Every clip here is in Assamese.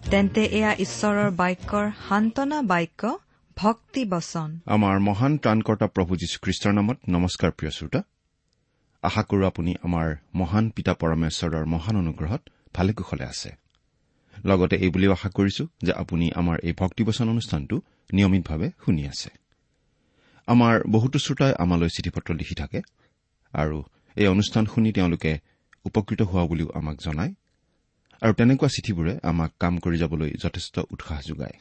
তেন্তে এয়া ঈশ্বৰৰ বাক্যৰ সান্তনা বাক্য ভক্তি বচন। আমাৰ মহান ত্ৰাণকৰ্তা প্ৰভু যীশুখ্ৰীষ্টৰ নামত নমস্কাৰ প্ৰিয় শ্ৰোতা। আশা কৰো আপুনি আমাৰ মহান পিতা পৰমেশ্বৰৰ মহান অনুগ্ৰহত ভালে কুশলে আছে। লগতে এই বুলিও আশা কৰিছো যে আপুনি আমাৰ এই ভক্তিবচন অনুষ্ঠানটো নিয়মিতভাৱে শুনি আছে। আমাৰ বহুতো শ্ৰোতাই আমালৈ চিঠি পত্ৰ লিখি থাকে আৰু এই অনুষ্ঠান শুনি তেওঁলোকে উপকৃত হোৱা বুলিও আমাক জনায়। আৰু তেনেকুৱা চিঠিবোৰে আমাক কাম কৰি যাবলৈ যথেষ্ট উৎসাহ যোগায়।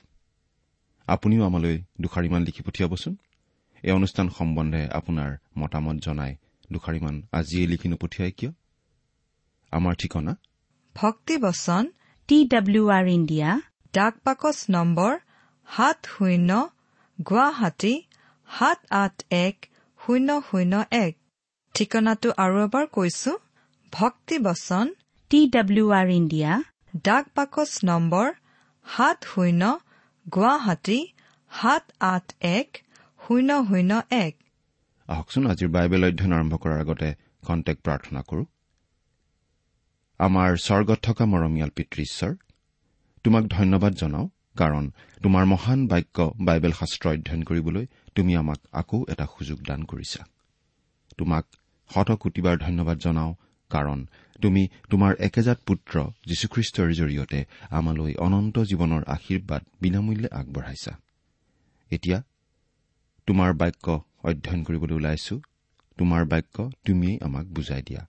আপুনিও আমালৈ দুষাৰিমান লিখি পঠিয়াবচোন। এই অনুষ্ঠান সম্বন্ধে আপোনাৰ মতামত জনাই দুষাৰিমান আজিয়ে লিখি নপঠিয়াই কিয়? আমাৰ ঠিকনা? ভক্তি বচন টি ডাব্লিউ আৰ ইণ্ডিয়া ডাক বাকচ নম্বৰ সাত শূন্য গুৱাহাটী সাত আঠ এক শূন্য শূন্য এক। ঠিকনাটো আৰু এবাৰ কৈছো ভক্তি বচন টি ডাব্লিউ আৰ ইণ্ডিয়া ডাক বাকচ নম্বৰ সাত শূন্য গুৱাহাটী সাত আঠ এক শূন্য শূন্য এক। আহকচোন আজিৰ বাইবেল অধ্যয়ন আৰম্ভ কৰাৰ আগতে কণ্টেক্ট প্ৰাৰ্থনা কৰো। আমাৰ স্বৰ্গত থকা মৰমীয়াল পিতৃ ঈশ্বৰ তোমাক ধন্যবাদ জনাওঁ কাৰণ তোমাৰ মহান বাক্য বাইবেল শাস্ত্ৰ অধ্যয়ন কৰিবলৈ তুমি আমাক আকৌ এটা সুযোগ দান কৰিছা। তোমাক শতকোটিবাৰ ধন্যবাদ জনাওঁ কাৰণ তুমি তোমাৰ একেজাত পুত্ৰ যীশুখ্ৰীষ্টৰ জৰিয়তে আমালৈ অনন্ত জীৱনৰ আশীৰ্বাদ বিনামূল্যে আগবঢ়াইছা। এতিয়া তোমাৰ বাক্য অধ্যয়ন কৰিবলৈ ওলাইছো। তোমাৰ বাক্য তুমিয়েই আমাক বুজাই দিয়া।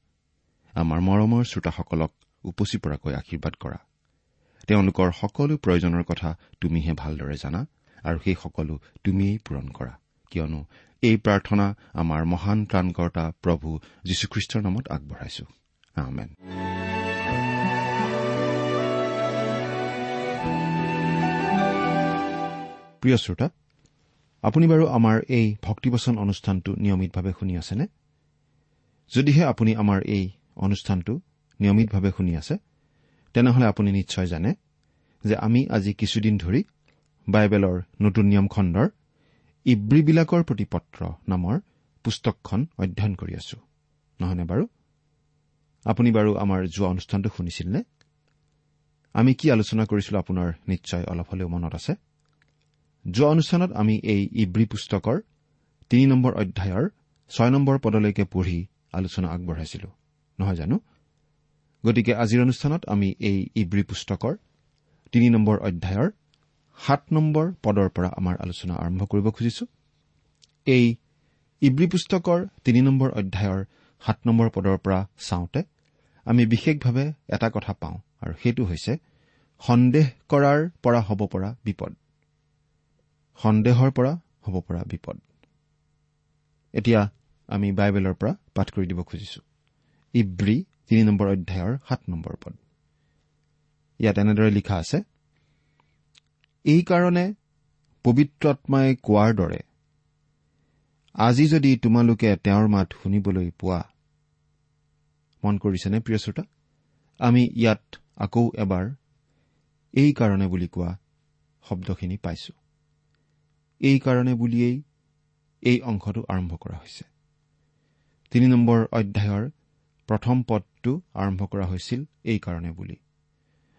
আমাৰ মৰমৰ শ্ৰোতাসকলক উপচি পৰাকৈ আশীৰ্বাদ কৰা। তেওঁলোকৰ সকলো প্ৰয়োজনৰ কথা তুমিহে ভালদৰে জানা আৰু সেই সকলো তুমিয়েই পূৰণ কৰা। কিয়নো এই প্ৰাৰ্থনা আমাৰ মহান ত্ৰাণকৰ্তা প্ৰভু যীশুখ্ৰীষ্টৰ নামত আগবঢ়াইছো। প্ৰিয় শ্ৰোতা আপুনি বাৰু আমাৰ এই ভক্তিবচন অনুষ্ঠানটো নিয়মিতভাৱে শুনি আছেনে? যদিহে আপুনি আমাৰ এই অনুষ্ঠানটো নিয়মিতভাৱে শুনি আছে তেনেহলে আপুনি নিশ্চয় জানে যে আমি আজি কিছুদিন ধৰি বাইবেলৰ নতুন নিয়ম খণ্ডৰ ইব্ৰীবিলাকৰ প্ৰতি পত্ৰ নামৰ পুস্তকখন অধ্যয়ন কৰি আছো। নহয়নে বাৰু? আপুনি বাৰু আমাৰ যোৱা অনুষ্ঠানটো শুনিছিল নে আমি কি আলোচনা কৰিছিলো আপোনাৰ নিশ্চয় অলপ হলেও মনত আছে? যোৱা অনুষ্ঠানত আমি এই ইব্ৰী পুস্তকৰ তিনি নম্বৰ অধ্যায়ৰ ছয় নম্বৰ পদলৈকে পঢ়ি আলোচনা আগবঢ়াইছিলো। নহয় জানো? গতিকে আজিৰ অনুষ্ঠানত আমি এই ইব্ৰী পুস্তকৰ তিনি নম্বৰ অধ্যায়ৰ সাত নম্বৰ পদৰ পৰা আমাৰ আলোচনা আৰম্ভ কৰিব খুজিছো। এই ইব্ৰী পুস্তকৰ তিনি নম্বৰ অধ্যায়ৰ সাত নম্বৰ পদৰ পৰা চাওঁতে আমি বিশেষভাৱে এটা কথা পাওঁ আৰু সেইটো হৈছে সন্দেহ কৰাৰ পৰা হ'ব পৰা বিপদ। সন্দেহৰ পৰা হ'ব পৰা বিপদ। এতিয়া আমি বাইবেলৰ পৰা পাঠ কৰি দিব খুজিছো। ইব্ৰী তিনি নম্বৰ অধ্যায়ৰ সাত নম্বৰ পদ। ইয়াত এনেদৰে লিখা আছে এইকাৰণে পবিত্ৰত্মাই কোৱাৰ দৰে আজি যদি তোমালোকে তেওঁৰ মাত শুনিবলৈ পোৱা মন কৰিছেনে প্ৰিয় শ্ৰোতা? আমি ইয়াত আকৌ এবাৰ এই কাৰণে বুলি কোৱা শব্দখিনি পাইছো। এই কাৰণে বুলিয়েই এই অংশটো আৰম্ভ কৰা হৈছে। তিনি নম্বৰ অধ্যায়ৰ প্ৰথম পদটো আৰম্ভ কৰা হৈছিল এই কাৰণে বুলি।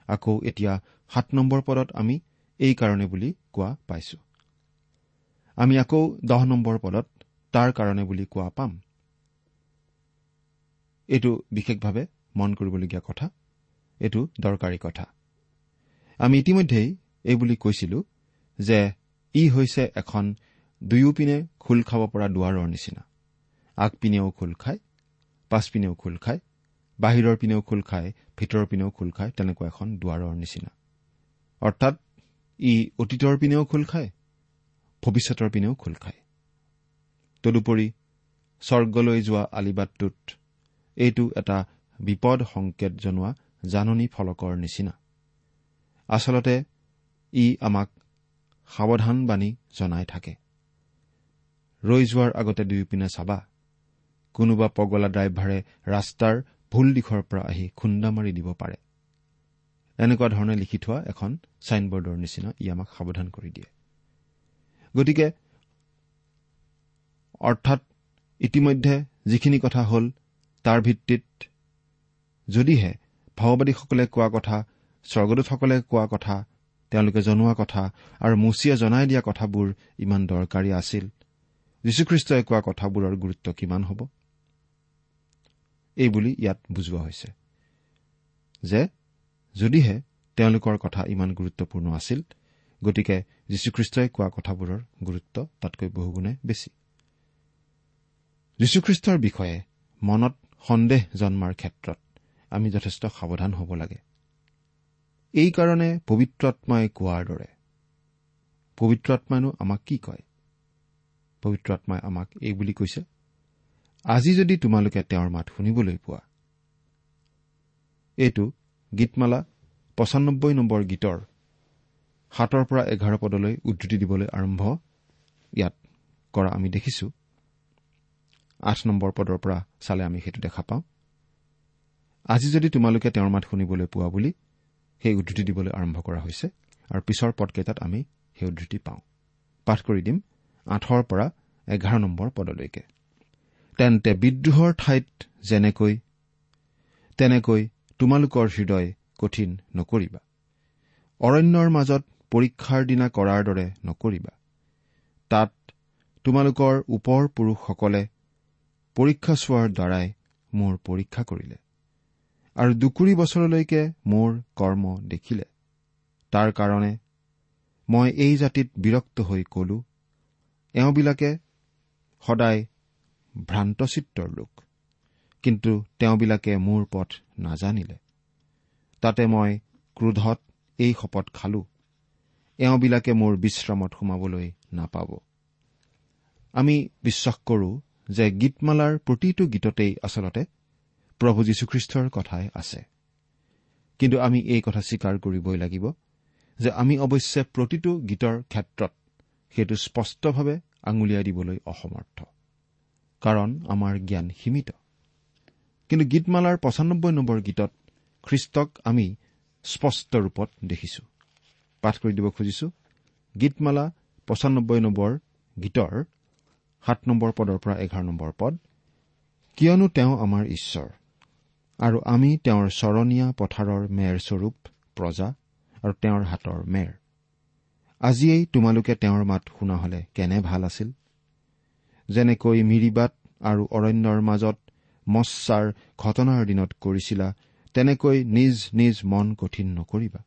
আকৌ এতিয়া সাত নম্বৰ পদত আমি এই কাৰণে বুলি কোৱা পাইছো। আমি আকৌ দহ নম্বৰ পদত তাৰ কাৰণে বুলি কোৱা পাম। এইটো বিশেষভাৱে মন কৰিবলগীয়া কথা। এইটো দৰকাৰী কথা। আমি ইতিমধ্যেই এই বুলি কৈছিলো যে ই হৈছে এখন দুয়োপিনে খোল খাব পৰা দুৱাৰৰ নিচিনা। আগপিনেও খোল খায় পাছপিনেও খোল খায় বাহিৰৰ পিনেও খোল খায় ভিতৰৰ পিনেও খোল খায় তেনেকুৱা এখন দুৱাৰৰ নিচিনা। অৰ্থাৎ ই অতীতৰ পিনেও খোল খায় ভৱিষ্যতৰ পিনেও খোল খায়। তদুপৰি স্বৰ্গলৈ যোৱা আলিবাটটোত এইটো এটা বিপদ সংকেত জনোৱা জাননী ফলকৰ নিচিনা। আচলতে ই আমাক সাৱধানবাণী জনাই থাকে। ৰৈ যোৱাৰ আগতে দুয়োপিনে চাবা কোনোবা পগলা ড্ৰাইভাৰে ৰাস্তাৰ ভুল দিশৰ পৰা আহি খুন্দা মাৰি দিব পাৰে। এনেকুৱা ধৰণে লিখি থোৱা এখন ছাইনবৰ্ডৰ নিচিনা ই আমাক সাৱধান কৰি দিয়ে। গতিকে অৰ্থাৎ ইতিমধ্যে যিখিনি কথা হ'ল তাৰ ভিত্তিত যদিহে ভাওবাদীসকলে কোৱা কথা স্বৰ্গদূতসকলে কোৱা কথা তেওঁলোকে জনোৱা কথা আৰু মুচিয়ে জনাই দিয়া কথাবোৰ ইমান দৰকাৰী আছিল যীশুখ্ৰীষ্টই কোৱা কথাবোৰৰ গুৰুত্ব কিমান হ'ব? এইবুলি ইয়াত বুজোৱা হৈছে যে যদিহে তেওঁলোকৰ কথা ইমান গুৰুত্বপূৰ্ণ আছিল গতিকে যীশুখ্ৰীষ্টই কোৱা কথাবোৰৰ গুৰুত্ব তাতকৈ বহুগুণে বেছি। যীশুখ্ৰীষ্টৰ বিষয়ে মনত সন্দেহ জন্মাৰ ক্ষেত্ৰত আমি যথেষ্ট সাৱধান হ'ব লাগে। এইকাৰণে পবিত্ৰত্মাই কোৱাৰ দৰে পবিত্ৰ আত্মাইনো আমাক কি কয়? পবিত্ৰ আত্মাই আমাক এই বুলি কৈছে আজি যদি তোমালোকে তেওঁৰ মাত শুনিবলৈ পোৱা এইটো গীতমালা পঁচানব্বৈ নম্বৰ গীতৰ সাতৰ পৰা এঘাৰ পদলৈ উদ্ধতি দিবলৈ আৰম্ভ ইয়াত কৰা আমি দেখিছো। আঠ নম্বৰ পদৰ পৰা চালে আমি সেইটো দেখা পাওঁ। আজি যদি তোমালোকে তেওঁৰ মাত শুনিবলৈ পোৱা বুলি সেই উদ্ধতি দিবলৈ আৰম্ভ কৰা হৈছে আৰু পিছৰ পদকেইটাত আমি সেই উদ্ধতি পাওঁ। পাঠ কৰি দিম আঠৰ পৰা এঘাৰ নম্বৰ পদলৈকে। তেন্তে বিদ্ৰোহৰ ঠাইত যেনেকৈ তেনেকৈ তোমালোকৰ হৃদয় কঠিন নকৰিবা। অৰণ্যৰ মাজত পৰীক্ষাৰ দিনা কৰাৰ দৰে নকৰিবা। তাত তোমালোকৰ ওপৰ পুৰুষসকলে পৰীক্ষা চোৱাৰ দ্বাৰাই মোৰ পৰীক্ষা কৰিলে আৰু দুকুৰি বছৰলৈকে মোৰ কৰ্ম দেখিলে। তাৰ কাৰণে মই এই জাতিত বিৰক্ত হৈ কলো এওঁবিলাকে সদায় ভ্ৰান্তচিত্ৰৰ লোক। কিন্তু তেওঁবিলাকে মোৰ পথ নাজানিলে। তাতে মই ক্ৰোধত এই শপত খালো। এওঁবিলাকে মোৰ বিশ্ৰামত সোমাবলৈ নাপাব। আমি বিশ্বাস কৰো যে গীতমালাৰ প্ৰতিটো গীততেই আচলতে প্ৰভু যীশুখ্ৰীষ্টৰ কথাই আছে। কিন্তু আমি এই কথা স্বীকাৰ কৰিবই লাগিব যে আমি অৱশ্যে প্ৰতিটো গীতৰ ক্ষেত্ৰত সেইটো স্পষ্টভাৱে আঙুলিয়াই দিবলৈ অসমৰ্থ। কাৰণ আমাৰ জ্ঞান সীমিত। কিন্তু গীতমালাৰ পঁচানব্বৈ নম্বৰ গীতত খ্ৰীষ্টক আমি স্পষ্ট ৰূপত দেখিছো। পাঠ কৰি দিব খুজিছো। গীতমালা পঁচানব্বৈ নম্বৰ গীতৰ সাত নম্বৰ পদৰ পৰা এঘাৰ নম্বৰ পদ কিয়নো তেওঁ আমাৰ ঈশ্বৰ আৰু আমি তেওঁৰ চৰণীয়া পথাৰৰ মেৰ স্বৰূপ প্ৰজা আৰু তেওঁৰ হাতৰ মেৰ। আজিয়েই তোমালোকে তেওঁৰ মাত শুনা হলে কেনে ভাল আছিল? যেনেকৈ মিৰিবাট আৰু অৰণ্যৰ মাজত মচ্ছাৰ ঘটনাৰ দিনত কৰিছিলা তেনেকৈ নিজ নিজ মন কঠিন নকৰিবা।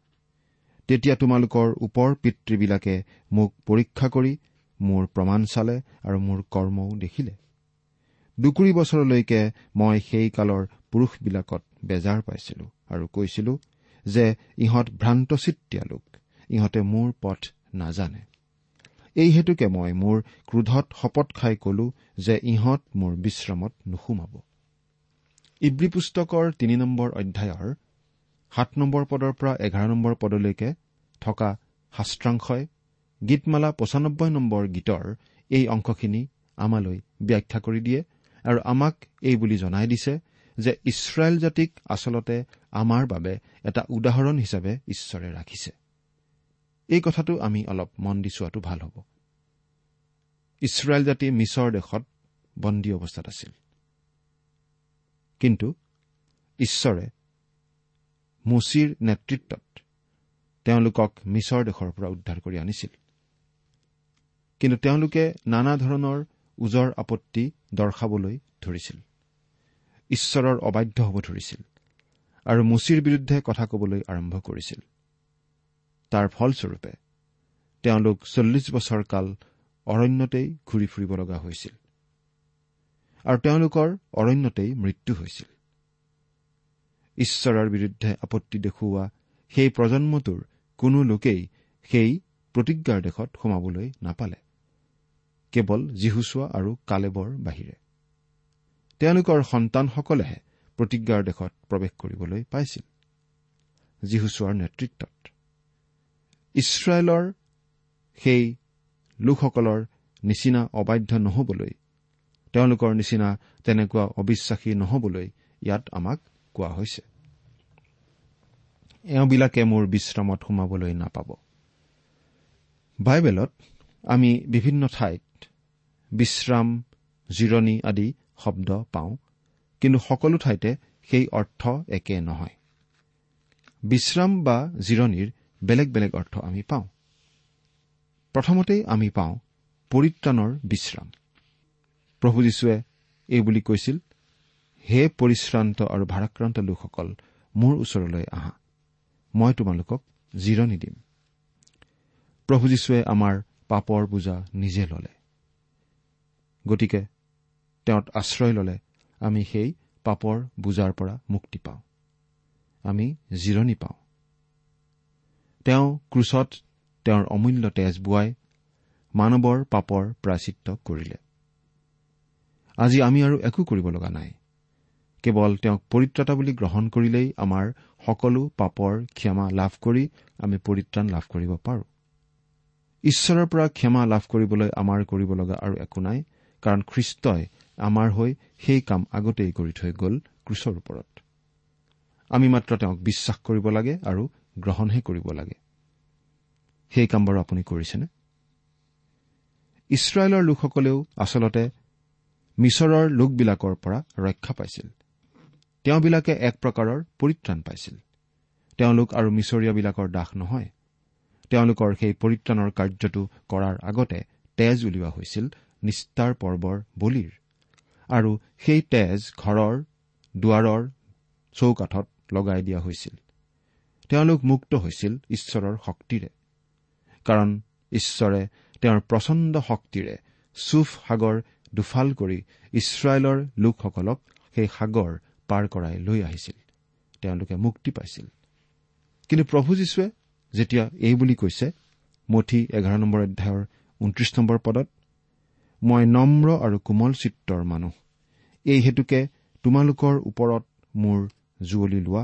তেতিয়া তোমালোকৰ ওপৰ পিতৃবিলাকে মোক পৰীক্ষা কৰি মোৰ প্ৰমাণ চালে আৰু মোৰ কৰ্মও দেখিলে। দুকুৰি বছৰলৈকে মই সেই কালৰ পুৰুষবিলাকত বেজাৰ পাইছিলো আৰু কৈছিলো যে ইহঁত ভ্ৰান্তচিত্তীয়া লোক ইহঁতে মোৰ পথ নাজানে। এই হেতুকে মই মোৰ ক্ৰোধত শপত খাই কলো যে ইহঁত মোৰ বিশ্ৰামত নুসুমাব। ইব্ৰী পুস্তকৰ তিনি নম্বৰ অধ্যায়ৰ সাত নম্বৰ পদৰ পৰা এঘাৰ নম্বৰ পদলৈকে থকা শাস্ত্ৰাংশই গীতমালা পঁচানব্বৈ নম্বৰ গীতৰ এই অংশখিনি আমালৈ ব্যাখ্যা কৰি দিয়ে আৰু আমাক এই বুলি জনাই দিছে যে ইছৰাইল জাতিক আচলতে আমাৰ বাবে এটা উদাহৰণ হিচাপে ঈশ্বৰে ৰাখিছে। এই কথাটো আমি অলপ মন দি চোৱাটো ভাল হ'ব। ইছৰাইল জাতি মিছৰ দেশত বন্দী অৱস্থাত আছিল। কিন্তু ঈশ্বৰে মুচিৰ নেতৃত্বত তেওঁলোকক মিছৰ দেশৰ পৰা উদ্ধাৰ কৰি আনিছিল। কিন্তু তেওঁলোকে নানা ধৰণৰ ওজৰ আপত্তি দৰ্শাবলৈ ধৰিছিল। ঈশ্বৰৰ অবাধ্য হ'ব ধৰিছিল আৰু মুচিৰ বিৰুদ্ধে কথা কবলৈ আৰম্ভ কৰিছিল। তাৰ ফলস্বৰূপে তেওঁলোক চল্লিছ বছৰ কাল অৰণ্যতেই ঘূৰি ফুৰিব লগা হৈছিল। আৰু তেওঁলোকৰ অৰণ্যতেই মৃত্যু হৈছিল। ঈশ্বৰৰ বিৰুদ্ধে আপত্তি দেখুওৱা সেই প্ৰজন্মটোৰ কোনো লোকেই সেই প্ৰতিজ্ঞাৰ দেশত সোমাবলৈ নাপালে কেৱল যীহুচোৱা আৰু কালেবৰ বাহিৰে। তেওঁলোকৰ সন্তানসকলেহে প্ৰতিজ্ঞাৰ দেশত প্ৰৱেশ কৰিবলৈ পাইছিল যীহুচোৱাৰ নেতৃত্বত। ইছৰাইলৰ সেই লোকসকলৰ নিচিনা অবাধ্য নহবলৈ তেওঁলোকৰ নিচিনা তেনেকুৱা অবিশ্বাসী নহবলৈ ইয়াত আমাক কোৱা হৈছে। এওঁবিলাকে মোৰ বিশ্ৰামত সোমাবলৈ নাপাব। বাইবেলত আমি বিভিন্ন ঠাইত বিশ্ৰাম জিৰণি আদি শব্দ পাওঁ কিন্তু সকলো ঠাইতে সেই অৰ্থ একে নহয়। বিশ্ৰাম বা জিৰণিৰ বেলেগ বেলেগ অৰ্থ আমি পাওঁ। প্ৰথমতেই আমি পাওঁ পৰিত্ৰাণৰ বিশ্ৰাম। প্ৰভু যীশুৱে এইবুলি কৈছিল হে পৰিশ্ৰান্ত আৰু ভাৰাক্ৰান্ত লোকসকল মোৰ ওচৰলৈ আহা। মই তোমালোকক জিৰণি দিম। প্ৰভু যীশুৱে আমাৰ পাপৰ বোজা নিজে ললে। গতিকে তেওঁত আশ্ৰয় ললে আমি সেই পাপৰ বোজাৰ পৰা মুক্তি পাওঁ। আমি জিৰণি পাওঁ। তেওঁ ক্ৰুচত তেওঁৰ অমূল্য তেজ বোৱাই মানৱৰ পাপৰ প্ৰাচিত্য কৰিলে। আজি আমি আৰু একো কৰিব লগা নাই। কেৱল তেওঁক পৰিত্ৰাতা বুলি গ্ৰহণ কৰিলেই আমাৰ সকলো পাপৰ ক্ষমা লাভ কৰি আমি পৰিত্ৰাণ লাভ কৰিব পাৰোঁ। ঈশ্বৰৰ পৰা ক্ষমা লাভ কৰিবলৈ আমাৰ কৰিব লগা আৰু একো নাই কাৰণ খ্ৰীষ্টই আমাৰ হৈ সেই কাম আগতেই কৰি থৈ গ'ল ক্ৰুচৰ ওপৰত। আমি মাত্ৰ তেওঁক বিশ্বাস কৰিব লাগে আৰু গ্ৰহণহে কৰিব লাগে। সেই কাম বাৰু আপুনি কৰিছেনে? ইছৰাইলৰ লোকসকলেও আচলতে মিছৰৰ লোকবিলাকৰ পৰা ৰক্ষা পাইছিল। তেওঁবিলাকে এক প্ৰকাৰৰ পৰিত্ৰাণ পাইছিল। তেওঁলোক আৰু মিছৰীয়াবিলাকৰ দাস নহয়। তেওঁলোকৰ সেই পৰিত্ৰাণৰ কাৰ্যটো কৰাৰ আগতে তেজ উলিওৱা হৈছিল নিষ্ঠাৰ পৰ্বৰ বলিৰ। আৰু সেই তেজ ঘৰৰ দুৱাৰৰ চৌকাঠত লগাই দিয়া হৈছিল। তেওঁলোক মুক্ত হৈছিল ঈশ্বৰৰ শক্তিৰে। কাৰণ ঈশ্বৰে তেওঁৰ প্ৰচণ্ড শক্তিৰে চুফ সাগৰ দুফাল কৰি ইছৰাইলৰ লোকসকলক সেই সাগৰ পাৰ কৰাই লৈ আহিছিল। তেওঁলোকে মুক্তি পাইছিল। কিন্তু প্ৰভু যীশুৱে যেতিয়া এই বুলি কৈছে মঠি এঘাৰ নম্বৰ অধ্যায়ৰ ঊনত্ৰিশ নম্বৰ পদত মই নম্ৰ আৰু কোমল চিত্ৰৰ মানুহ এই হেতুকে তোমালোকৰ ওপৰত মোৰ জুৱলি লোৱা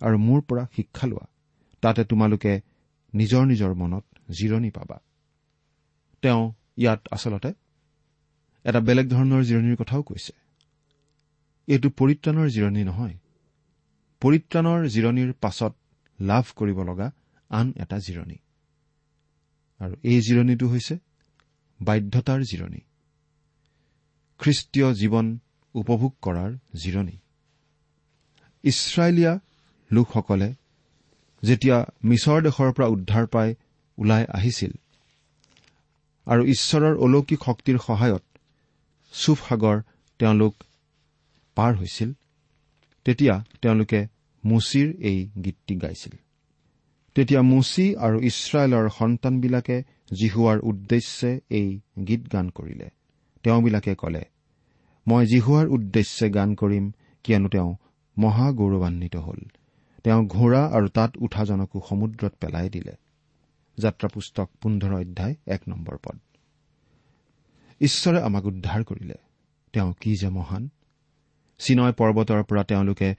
আৰু মোৰ পৰা শিক্ষা লোৱা। তাতে তোমালোকে নিজৰ নিজৰ মনত জিৰণি পাবা। তেওঁ ইয়াত আচলতে এটা বেলেগ ধৰণৰ জিৰণিৰ কথাও কৈছে। এইটো পৰিত্ৰাণৰ জিৰণি নহয়। পৰিত্ৰাণৰ জিৰণিৰ পাছত লাভ কৰিব লগা আন এটা জিৰণি। আৰু এই জিৰণিটো হৈছে বাধ্যতাৰ জিৰণি। খ্ৰীষ্টীয় জীৱন উপভোগ কৰাৰ জিৰণি। ইছৰাইলীয়া লোকসকলে যেতিয়া মিছৰ দেশৰ পৰা উদ্ধাৰ পাই ওলাই আহিছিল আৰু ঈশ্বৰৰ অলৌকিক শক্তিৰ সহায়ত চুফ সাগৰ তেওঁলোক পাৰ হৈছিল তেতিয়া তেওঁলোকে মুচিৰ এই গীতটি গাইছিল। তেতিয়া মুচি আৰু ইছৰাইলৰ সন্তানবিলাকে জিহুৱাৰ উদ্দেশ্যে এই গীত গান কৰিলে। তেওঁবিলাকে কলে মই জিহুৱাৰ উদ্দেশ্যে গান কৰিম কিয়নো তেওঁ মহাগৌৰৱান্বিত হ'ল। তেওঁ ঘোঁৰা আৰু তাত উঠাজনকো সমুদ্ৰত পেলাই দিলে। যাত্ৰা পুস্তক পোন্ধৰ অধ্যায় এক নম্বৰ পদ। ঈশ্বৰে আমাক উদ্ধাৰ কৰিলে। তেওঁ কি যে মহান। চিনয় পৰ্বতৰ পৰা তেওঁলোকে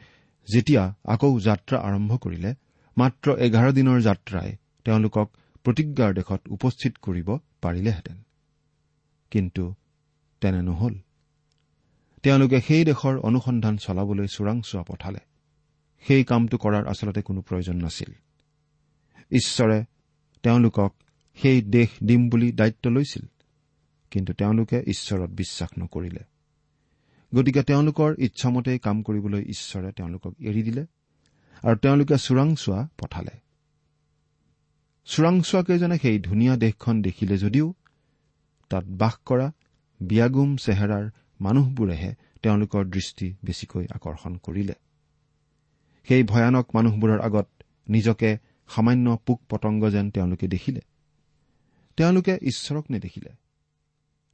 যেতিয়া আকৌ যাত্ৰা আৰম্ভ কৰিলে মাত্ৰ এঘাৰ দিনৰ যাত্ৰাই তেওঁলোকক প্ৰতিজ্ঞাৰ দেশত উপস্থিত কৰিব পাৰিলেহেঁতেন। কিন্তু তেনে নহল। তেওঁলোকে সেই দেশৰ অনুসন্ধান চলাবলৈ চোৰাংচোৱা পঠালে সেই কামটো কৰাৰ আচলতে কোনো প্ৰয়োজন নাছিল। ঈশ্বৰে তেওঁলোকক সেই দেশ দিম বুলি দায়িত্ব লৈছিল। কিন্তু তেওঁলোকে ঈশ্বৰত বিশ্বাস নকৰিলে। গতিকে তেওঁলোকৰ ইচ্ছামতেই কাম কৰিবলৈ ঈশ্বৰে তেওঁলোকক এৰি দিলে আৰু তেওঁলোকে চোৰাংচোৱা পঠালে। চোৰাংচোৱাকেইজনে সেই ধুনীয়া দেশখন দেখিলে যদিও তাত বাস কৰা বিয়াগুম চেহেৰাৰ মানুহবোৰেহে তেওঁলোকৰ দৃষ্টি বেছিকৈ আকৰ্ষণ কৰিলে। সেই ভয়ানক মানুহবোৰৰ আগত নিজকে সামান্য পোক পতংগ যেন তেওঁলোকে দেখিলে। তেওঁলোকে ঈশ্বৰক নেদেখিলে।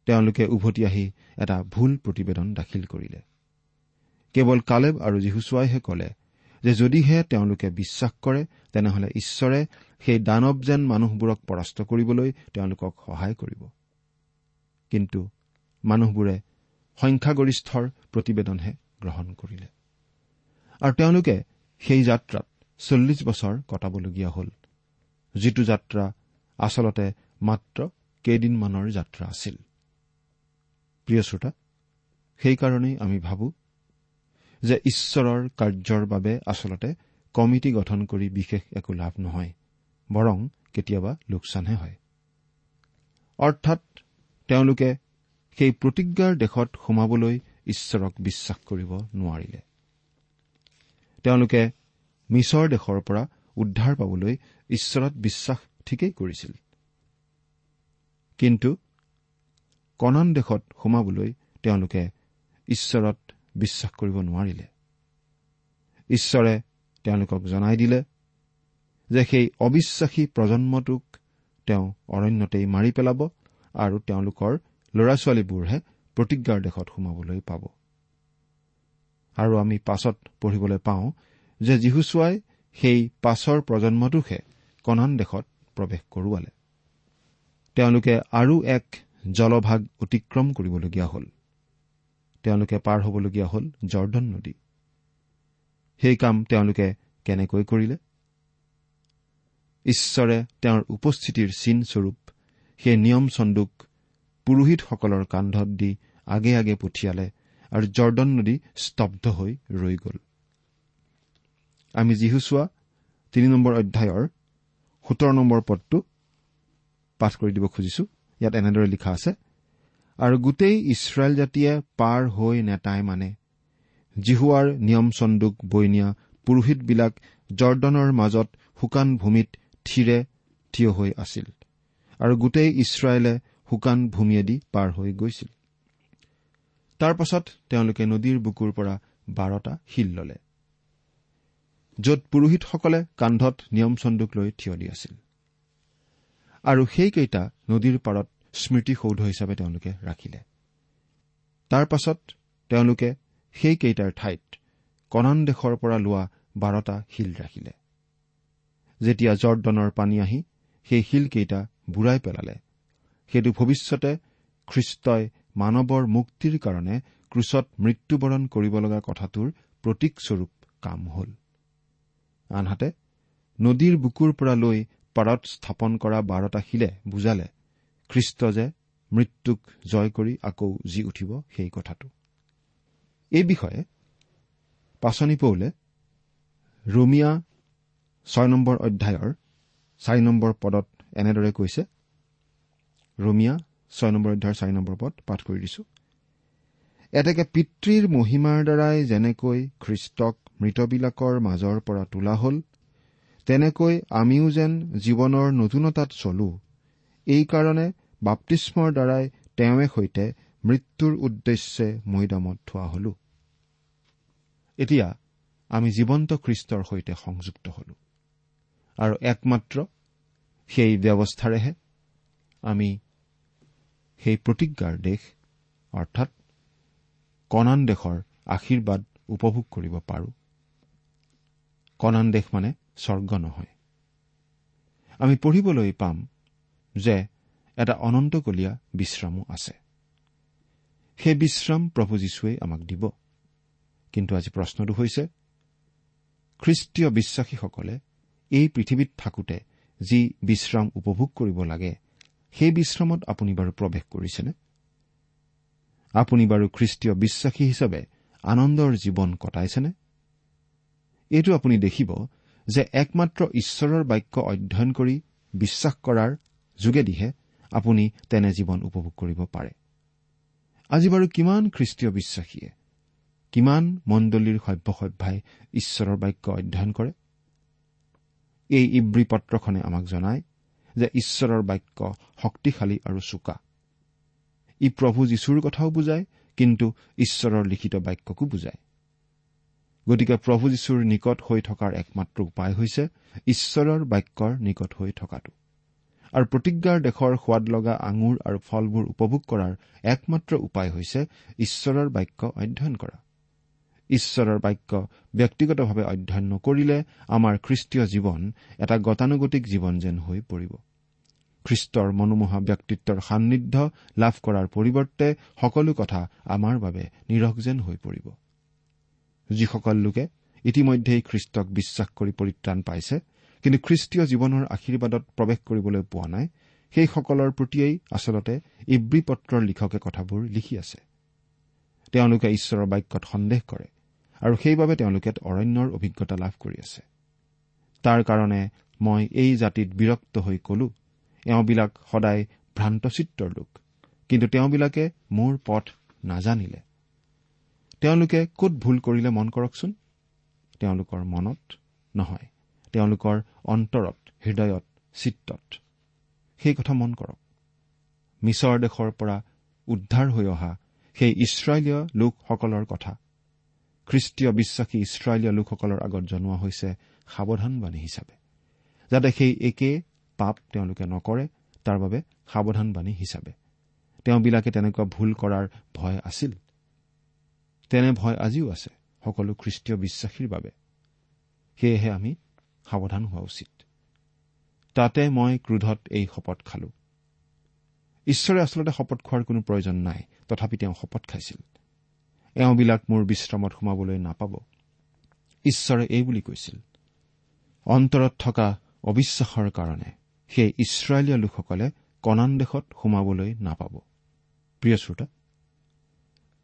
তেওঁলোকে উভতি আহি এটা ভুল প্ৰতিবেদন দাখিল কৰিলে। কেৱল কালেব আৰু যীশুচুৱাইহে কলে যে যদিহে তেওঁলোকে বিশ্বাস কৰে তেনেহলে ঈশ্বৰে সেই দানৱ যেন মানুহবোৰক পৰাস্ত কৰিবলৈ তেওঁলোকক সহায় কৰিব। কিন্তু মানুহবোৰে সংখ্যাগৰিষ্ঠৰ প্ৰতিবেদনহে গ্ৰহণ কৰিলে। আৰু তেওঁলোকে সেই যাত্ৰাত চল্লিছ বছৰ কটাবলগীয়া হ'ল যিটো যাত্ৰা আচলতে মাত্ৰ কেইদিনমানৰ যাত্ৰা আছিল। প্ৰিয় শ্ৰোতা সেইকাৰণেই আমি ভাবো যে ঈশ্বৰৰ কাৰ্যৰ বাবে আচলতে কমিটি গঠন কৰি বিশেষ একো লাভ নহয় বৰং কেতিয়াবা লোকচানহে হয়। অৰ্থাৎ তেওঁলোকে সেই প্ৰতিজ্ঞাৰ দেশত সোমাবলৈ ঈশ্বৰক বিশ্বাস কৰিব নোৱাৰিলে। তেওঁলোকে মিছৰ দেশৰ পৰা উদ্ধাৰ পাবলৈ ঈশ্বৰত বিশ্বাস ঠিকেই কৰিছিল। কিন্তু কণান দেশত সোমাবলৈ তেওঁলোকে ঈশ্বৰত বিশ্বাস কৰিব নোৱাৰিলে। ঈশ্বৰে তেওঁলোকক জনাই দিলে যে সেই অবিশ্বাসী প্ৰজন্মটোক তেওঁ অৰণ্যতেই মাৰি পেলাব আৰু তেওঁলোকৰ ল'ৰা ছোৱালীবোৰহে প্ৰতিজ্ঞাৰ দেশত সোমাবলৈ পাব। আৰু আমি পাছত পঢ়িবলৈ পাওঁ যে যীশুচুৱাই সেই পাছৰ প্ৰজন্মটোকহে কণান দেশত প্ৰৱেশ কৰোৱালে। তেওঁলোকে আৰু এক জলভাগ অতিক্ৰম কৰিবলগীয়া হ'ল। তেওঁলোকে পাৰ হ'বলগীয়া হ'ল জৰ্দন নদী। সেই কাম তেওঁলোকে কেনেকৈ কৰিলে? ঈশ্বৰে তেওঁৰ উপস্থিতিৰ চিনস্বৰূপ সেই নিয়ম চন্দুক পুৰোহিতসকলৰ কান্ধত দি আগে আগে পঠিয়ালে আৰু জৰ্দন নদী স্তব্ধ হৈ ৰৈ গ'ল। আমি যিহুচোৱা তিনি নম্বৰ অধ্যায়ৰ সোতৰ নম্বৰ পদটো পাঠ কৰি দিব খুজিছো। ইয়াত এনেদৰে লিখা আছে আৰু গোটেই ইছৰাইল জাতিয়ে পাৰ হৈ নেতাই মানে। জিহুৱাৰ নিয়ম চন্দুক বৈ নিয়া পুৰোহিতবিলাক জৰ্দনৰ মাজত শুকান ভূমিত থিৰে থিয় হৈ আছিল আৰু গোটেই ইছৰাইলে শুকান ভূমিয়েদি পাৰ হৈ গৈছিল। তাৰ পাছত তেওঁলোকে নদীৰ বুকুৰ পৰা বাৰটা শিল ললে য'ত পুৰোহিতসকলে কান্ধত নিয়ম চন্দুক লৈ থিয় দি আছিল। আৰু সেইকেইটা নদীৰ পাৰত স্মৃতিসৌধ হিচাপে তেওঁলোকে ৰাখিলে। তাৰ পাছত তেওঁলোকে সেইকেইটাৰ ঠাইত কণান দেশৰ পৰা লোৱা বাৰটা শিল ৰাখিলে। যেতিয়া জৰ্দনৰ পানী আহি সেই শিলকেইটা বুঢ়াই পেলালে সেইটো ভৱিষ্যতে খ্ৰীষ্টই মানৱৰ মুক্তিৰ কাৰণে ক্ৰুচত মৃত্যুবৰণ কৰিব লগা কথাটোৰ প্ৰতীকস্বৰূপ কাম হ'ল। আনহাতে নদীৰ বুকুৰ পৰা লৈ পাৰত স্থাপন কৰা বাৰটা শিলে বুজালে খ্ৰীষ্ট যে মৃত্যুক জয় কৰি আকৌ জি উঠিব সেই কথাটো। এই বিষয়ে পাচনি পৌলে ৰোমিয়া ছয় নম্বৰ অধ্যায়ৰ চাৰি নম্বৰ পদত এনেদৰে কৈছে ৰোমিয়া ছয় নম্বৰ অধ্যায়ৰ চাৰি নম্বৰ পদ পাঠ কৰি দিছো। এতেকে পিতৃৰ মহিমাৰ দ্বাৰাই যেনেকৈ খ্ৰীষ্টক মৃতবিলাকৰ মাজৰ পৰা তোলা হ'ল তেনেকৈ আমিও যেন জীৱনৰ নতুনতাত চলো। এইকাৰণে বাপ্তিস্মৰ দ্বাৰাই তেওঁৱে সৈতে মৃত্যুৰ উদ্দেশ্যে মৈদামত থোৱা হলো। এতিয়া আমি জীৱন্ত খ্ৰীষ্টৰ সৈতে সংযুক্ত হলো। আৰু একমাত্ৰ সেই ব্যৱস্থাৰেহে আমি সেই প্ৰতিজ্ঞাৰ দেশ অৰ্থাৎ কণান দেশৰ আশীৰ্বাদ উপভোগ কৰিব পাৰো। কণান দেশ মানে স্বৰ্গ নহয়। আমি পঢ়িবলৈ পাম যে এটা অনন্তকলীয়া বিশ্ৰামো আছে। সেই বিশ্ৰাম প্ৰভু যীশুৱে আমাক দিব। কিন্তু আজি প্ৰশ্নটো হৈছে খ্ৰীষ্টীয় বিশ্বাসীসকলে এই পৃথিৱীত থাকোতে যি বিশ্ৰাম উপভোগ কৰিব লাগে সেই বিশ্ৰামত আপুনি বাৰু প্ৰৱেশ কৰিছেনে? আপুনি বাৰু খ্ৰীষ্টীয় বিশ্বাসী হিচাপে আনন্দৰ জীৱন কটাইছেনে? এইটো আপুনি দেখিব যে একমাত্ৰ ঈশ্বৰৰ বাক্য অধ্যয়ন কৰি বিশ্বাস কৰাৰ যোগেদিহে আপুনি তেনে জীৱন উপভোগ কৰিব পাৰে। আজি বাৰু কিমান খ্ৰীষ্টীয় বিশ্বাসীয়ে কিমান মণ্ডলীৰ সভ্যসভ্যাই ঈশ্বৰৰ বাক্য অধ্যয়ন কৰে? এই ইব্ৰী পত্ৰখনে আমাক জনায় যে ঈশ্বৰৰ বাক্য শক্তিশালী আৰু চোকা। ই প্ৰভু যীশুৰ কথাও বুজায় কিন্তু ঈশ্বৰৰ লিখিত বাক্যকো বুজায়। গতিকে প্ৰভু যীশুৰ নিকট হৈ থকাৰ একমাত্ৰ উপায় হৈছে ঈশ্বৰৰ বাক্যৰ নিকট হৈ থকাটো। আৰু প্ৰতিজ্ঞাৰ দেশৰ সোৱাদ লগা আঙুৰ আৰু ফলবোৰ উপভোগ কৰাৰ একমাত্ৰ উপায় হৈছে ঈশ্বৰৰ বাক্য অধ্যয়ন কৰা। ঈশ্বৰৰ বাক্য ব্যক্তিগতভাৱে অধ্যয়ন নকৰিলে আমাৰ খ্ৰীষ্টীয় জীৱন এটা গতানুগতিক জীৱন যেন হৈ পৰিব। খ্ৰীষ্টৰ মনোমোহা ব্যক্তিত্বৰ সান্নিধ্য লাভ কৰাৰ পৰিৱৰ্তে সকলো কথা আমাৰ বাবে নিৰখ যেন হৈ পৰিব। যিসকল লোকে ইতিমধ্যেই খ্ৰীষ্টক বিশ্বাস কৰি পৰিত্ৰাণ পাইছে কিন্তু খ্ৰীষ্টীয় জীৱনৰ আশীৰ্বাদত প্ৰৱেশ কৰিবলৈ পোৱা নাই সেইসকলৰ প্ৰতিয়েই আচলতে ইব্ৰী পত্ৰৰ লিখকে কথাবোৰ লিখি আছে। তেওঁলোকে ঈশ্বৰৰ বাক্যত সন্দেহ কৰে আৰু সেইবাবে তেওঁলোকে অৰণ্যৰ অভিজ্ঞতা লাভ কৰি আছে। তাৰ কাৰণে মই এই জাতিত বিৰক্ত হৈ কলো এওঁবিলাক সদায় ভ্ৰান্তচিত্ৰৰ লোক কিন্তু তেওঁবিলাকে মোৰ পথ নাজানিলে। তেওঁলোকে কত ভুল কৰিলে মন কৰকচোন? তেওঁলোকৰ মনত নহয়। তেওঁলোকৰ অন্তৰত হৃদয়ত চিত্তত। সেই কথা মন কৰক। মিছৰ দেশৰ পৰা উদ্ধাৰ হৈ অহা সেই ইছৰাইলীয় লোকসকলৰ কথা। খ্ৰীষ্টীয় বিশ্বাসী ইছৰাইলীয় লোকসকলৰ আগত জনোৱা হৈছে সাৱধানবাণী হিচাপে যাতে সেই একে পাপ তেওঁলোকে নকৰে তাৰ বাবে সাৱধানবাণী হিচাপে। তেওঁবিলাকে তেনেকুৱা ভুল কৰাৰ ভয় আছিল। তেনে ভয় আজিও আছে সকলো খ্ৰীষ্টীয় বিশ্বাসীৰ বাবে। সেয়েহে আমি সাৱধান হোৱা উচিত। তাতে মই ক্ৰোধত এই শপত খালো। ঈশ্বৰে আচলতে শপত খোৱাৰ কোনো প্ৰয়োজন নাই তথাপি তেওঁ শপত খাইছিল। এওঁবিলাক মোৰ বিশ্ৰামত সোমাবলৈ নাপাব। ঈশ্বৰে এই বুলি কৈছিল অন্তৰত থকা অবিশ্বাসৰ কাৰণে সেই ইছৰাইলীয় লোকসকলে কণান দেশত সোমাবলৈ নাপাব। প্ৰিয় শ্ৰোতা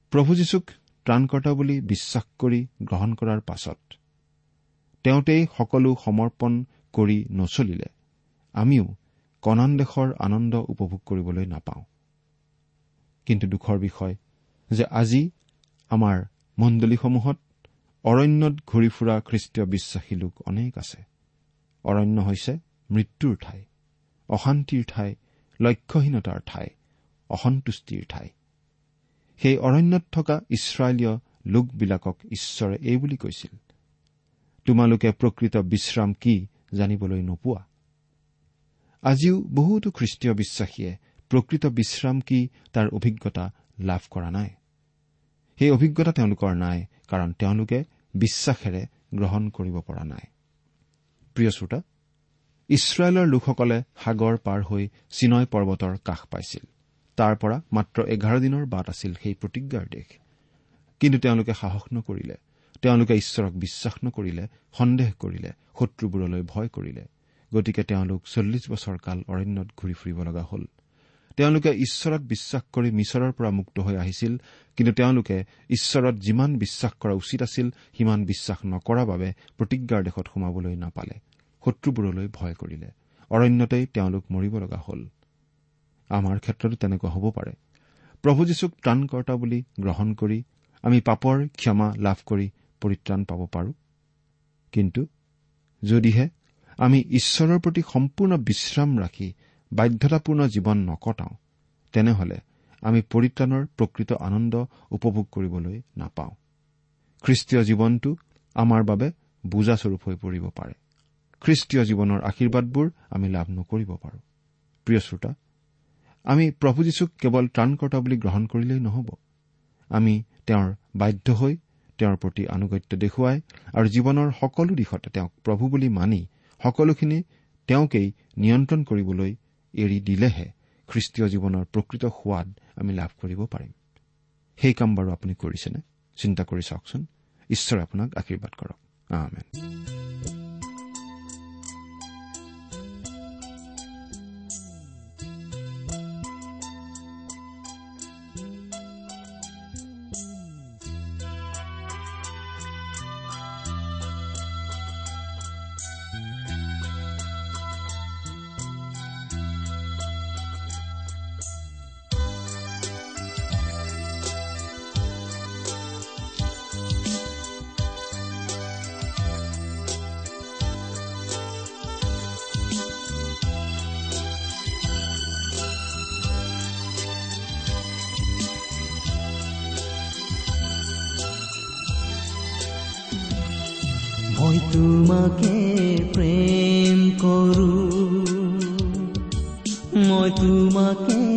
প্ৰভু যীশুক ত্ৰাণকৰ্তা বুলি বিশ্বাস কৰি গ্ৰহণ কৰাৰ পাছত তেওঁতেই সকলো সমৰ্পণ কৰি নচলিলে। আমিও কণান দেশৰ আনন্দ উপভোগ কৰিবলৈ নাপাওঁ। কিন্তু দুখৰ বিষয় যে আজি আমাৰ মণ্ডলীসমূহত অৰণ্যত ঘূৰি ফুৰা খ্ৰীষ্টীয় বিশ্বাসী লোক অনেক আছে। অৰণ্য হৈছে মৃত্যুৰ ঠাই অশান্তিৰ ঠাই লক্ষ্যহীনতাৰ ঠাই অসন্তুষ্টিৰ ঠাই। সেই অৰণ্যত থকা ইছৰাইলীয় লোকবিলাকক ঈশ্বৰে এই বুলি কৈছিল তোমালোকে প্ৰকৃত বিশ্ৰাম কি জানিবলৈ নোপোৱা? আজিও বহুতো খ্ৰীষ্টীয় বিশ্বাসীয়ে প্ৰকৃত বিশ্ৰাম কি তাৰ অভিজ্ঞতা লাভ কৰা নাই। সেই অভিজ্ঞতা তেওঁলোকৰ নাই কাৰণ তেওঁলোকে বিশ্বাসেৰে গ্ৰহণ কৰিব পৰা নাই। প্ৰিয় শ্ৰোতা ইছৰাইলৰ লোকসকলে সাগৰ পাৰ হৈ চিনয় পৰ্বতৰ কাষ পাইছিল। তাৰ পৰা মাত্ৰ এঘাৰ দিনৰ বাট আছিল সেই প্ৰতিজ্ঞাৰ দেশ। কিন্তু তেওঁলোকে সাহস নকৰিলে। তেওঁলোকে ঈশ্বৰক বিশ্বাস নকৰিলে সন্দেহ কৰিলে শত্ৰুবোৰলৈ ভয় কৰিলে। গতিকে তেওঁলোক চল্লিছ বছৰ কাল অৰণ্যত ঘূৰি ফুৰিব লগা হ'ল। তেওঁলোকে ঈশ্বৰক বিশ্বাস কৰি মিছৰৰ পৰা মুক্ত হৈ আহিছিল কিন্তু তেওঁলোকে ঈশ্বৰত যিমান বিশ্বাস কৰা উচিত আছিল সিমান বিশ্বাস নকৰাৰ বাবে প্ৰতিজ্ঞাৰ দেশত সোমাবলৈ নাপালে। শত্ৰুবোৰলৈ ভয় কৰিলে। অৰণ্যতেই তেওঁলোক মৰিব লগা হ'ল। আমাৰ ক্ষেত্ৰতো তেনেকুৱা হ'ব পাৰে। প্ৰভু যীশুক ত্ৰাণকৰ্তা বুলি গ্ৰহণ কৰি আমি পাপৰ ক্ষমা লাভ কৰি পৰিত্ৰাণ পাব পাৰো। কিন্তু যদিহে আমি ঈশ্বৰৰ প্ৰতি সম্পূৰ্ণ বিশ্ৰাম ৰাখি বাধ্যতাপূৰ্ণ জীৱন নকটাওঁ তেনেহলে আমি পৰিত্ৰাণৰ প্ৰকৃত আনন্দ উপভোগ কৰিবলৈ নাপাওঁ। খ্ৰীষ্টীয় জীৱনটো আমাৰ বাবে বুজাস্বৰূপ হৈ পৰিব পাৰে। খ্ৰীষ্টীয় জীৱনৰ আশীৰ্বাদবোৰ আমি লাভ নকৰিব পাৰোঁ। প্ৰিয় শ্ৰোতা আমি প্ৰভু যীশুক কেৱল ত্ৰাণকৰ্তা বুলি গ্ৰহণ কৰিলেই নহ'ব। আমি তেওঁৰ বাধ্য হৈ তেওঁৰ প্ৰতি আনুগত্য দেখুৱাই আৰু জীৱনৰ সকলো দিশতে তেওঁক প্ৰভু বুলি মানি সকলোখিনি তেওঁকেই নিয়ন্ত্ৰণ কৰিবলৈ এৰি দিলেহে খ্ৰীষ্টীয় জীৱনৰ প্ৰকৃত সোৱাদ আমি লাভ কৰিব পাৰিম। সেই কাম বাৰু আপুনি কৰিছেনে? চিন্তা কৰি চাওকচোন। ঈশ্বৰে আপোনাক আশীৰ্বাদ কৰক। তোমাকে প্ৰেম কৰো। মই তোমাকে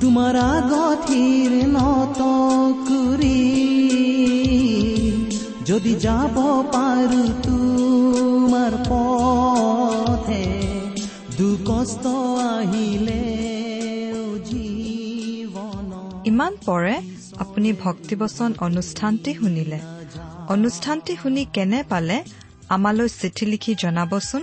তোমাৰ আগঠিৰ নত কৰি যদি যাব পাৰো তোমাৰ পথে দুকষ্ট আহিলে ইমান পৰে আপুনি ভক্তিবচন অনুষ্ঠানটি শুনিলে। অনুষ্ঠানটি শুনি কেনে পালে আমালৈ চিঠি লিখি জনাবচোন।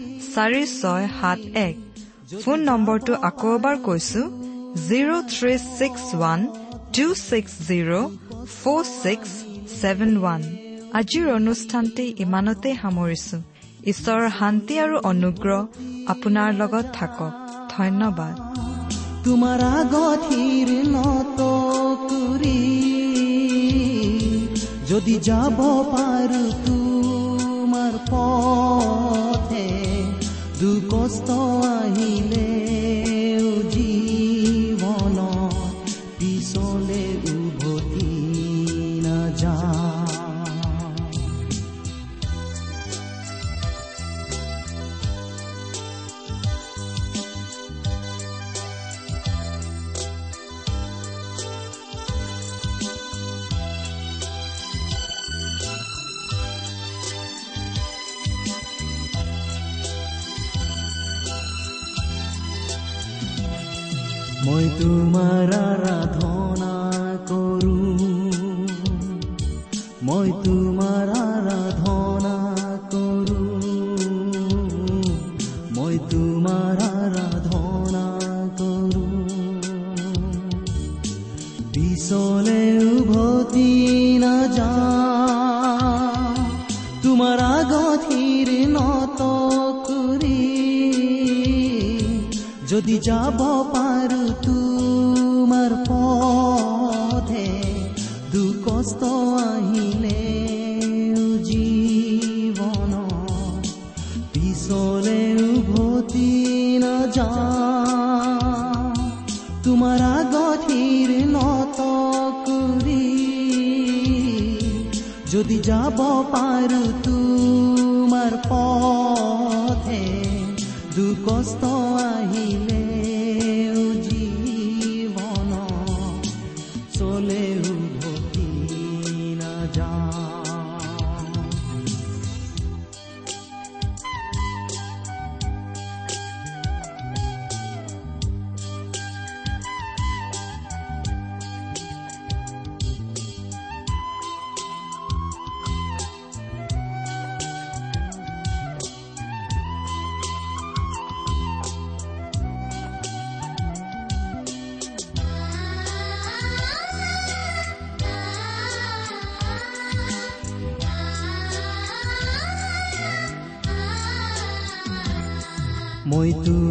চাৰি ছয় সাত এক। ফোন নম্বৰটো আকৌ এবাৰ কৈছো zero' three six one two six zero' four six seven one. আজিৰ অনুষ্ঠানটি ইমানতে সামৰিছো। ঈশ্বৰৰ শান্তি আৰু অনুগ্ৰহ আপোনাৰ লগত থাকক। ধন্যবাদ। তোমাৰ কৰি যদি যাব পাৰো দুকষ্ট আহিলে পিছলে উভতি নাযা তোমাৰ আগঠিৰ নত কৰি যদি যাব পাৰো যাব পাৰো তোমাৰ পথে দুকষ্ট মই তোমাৰে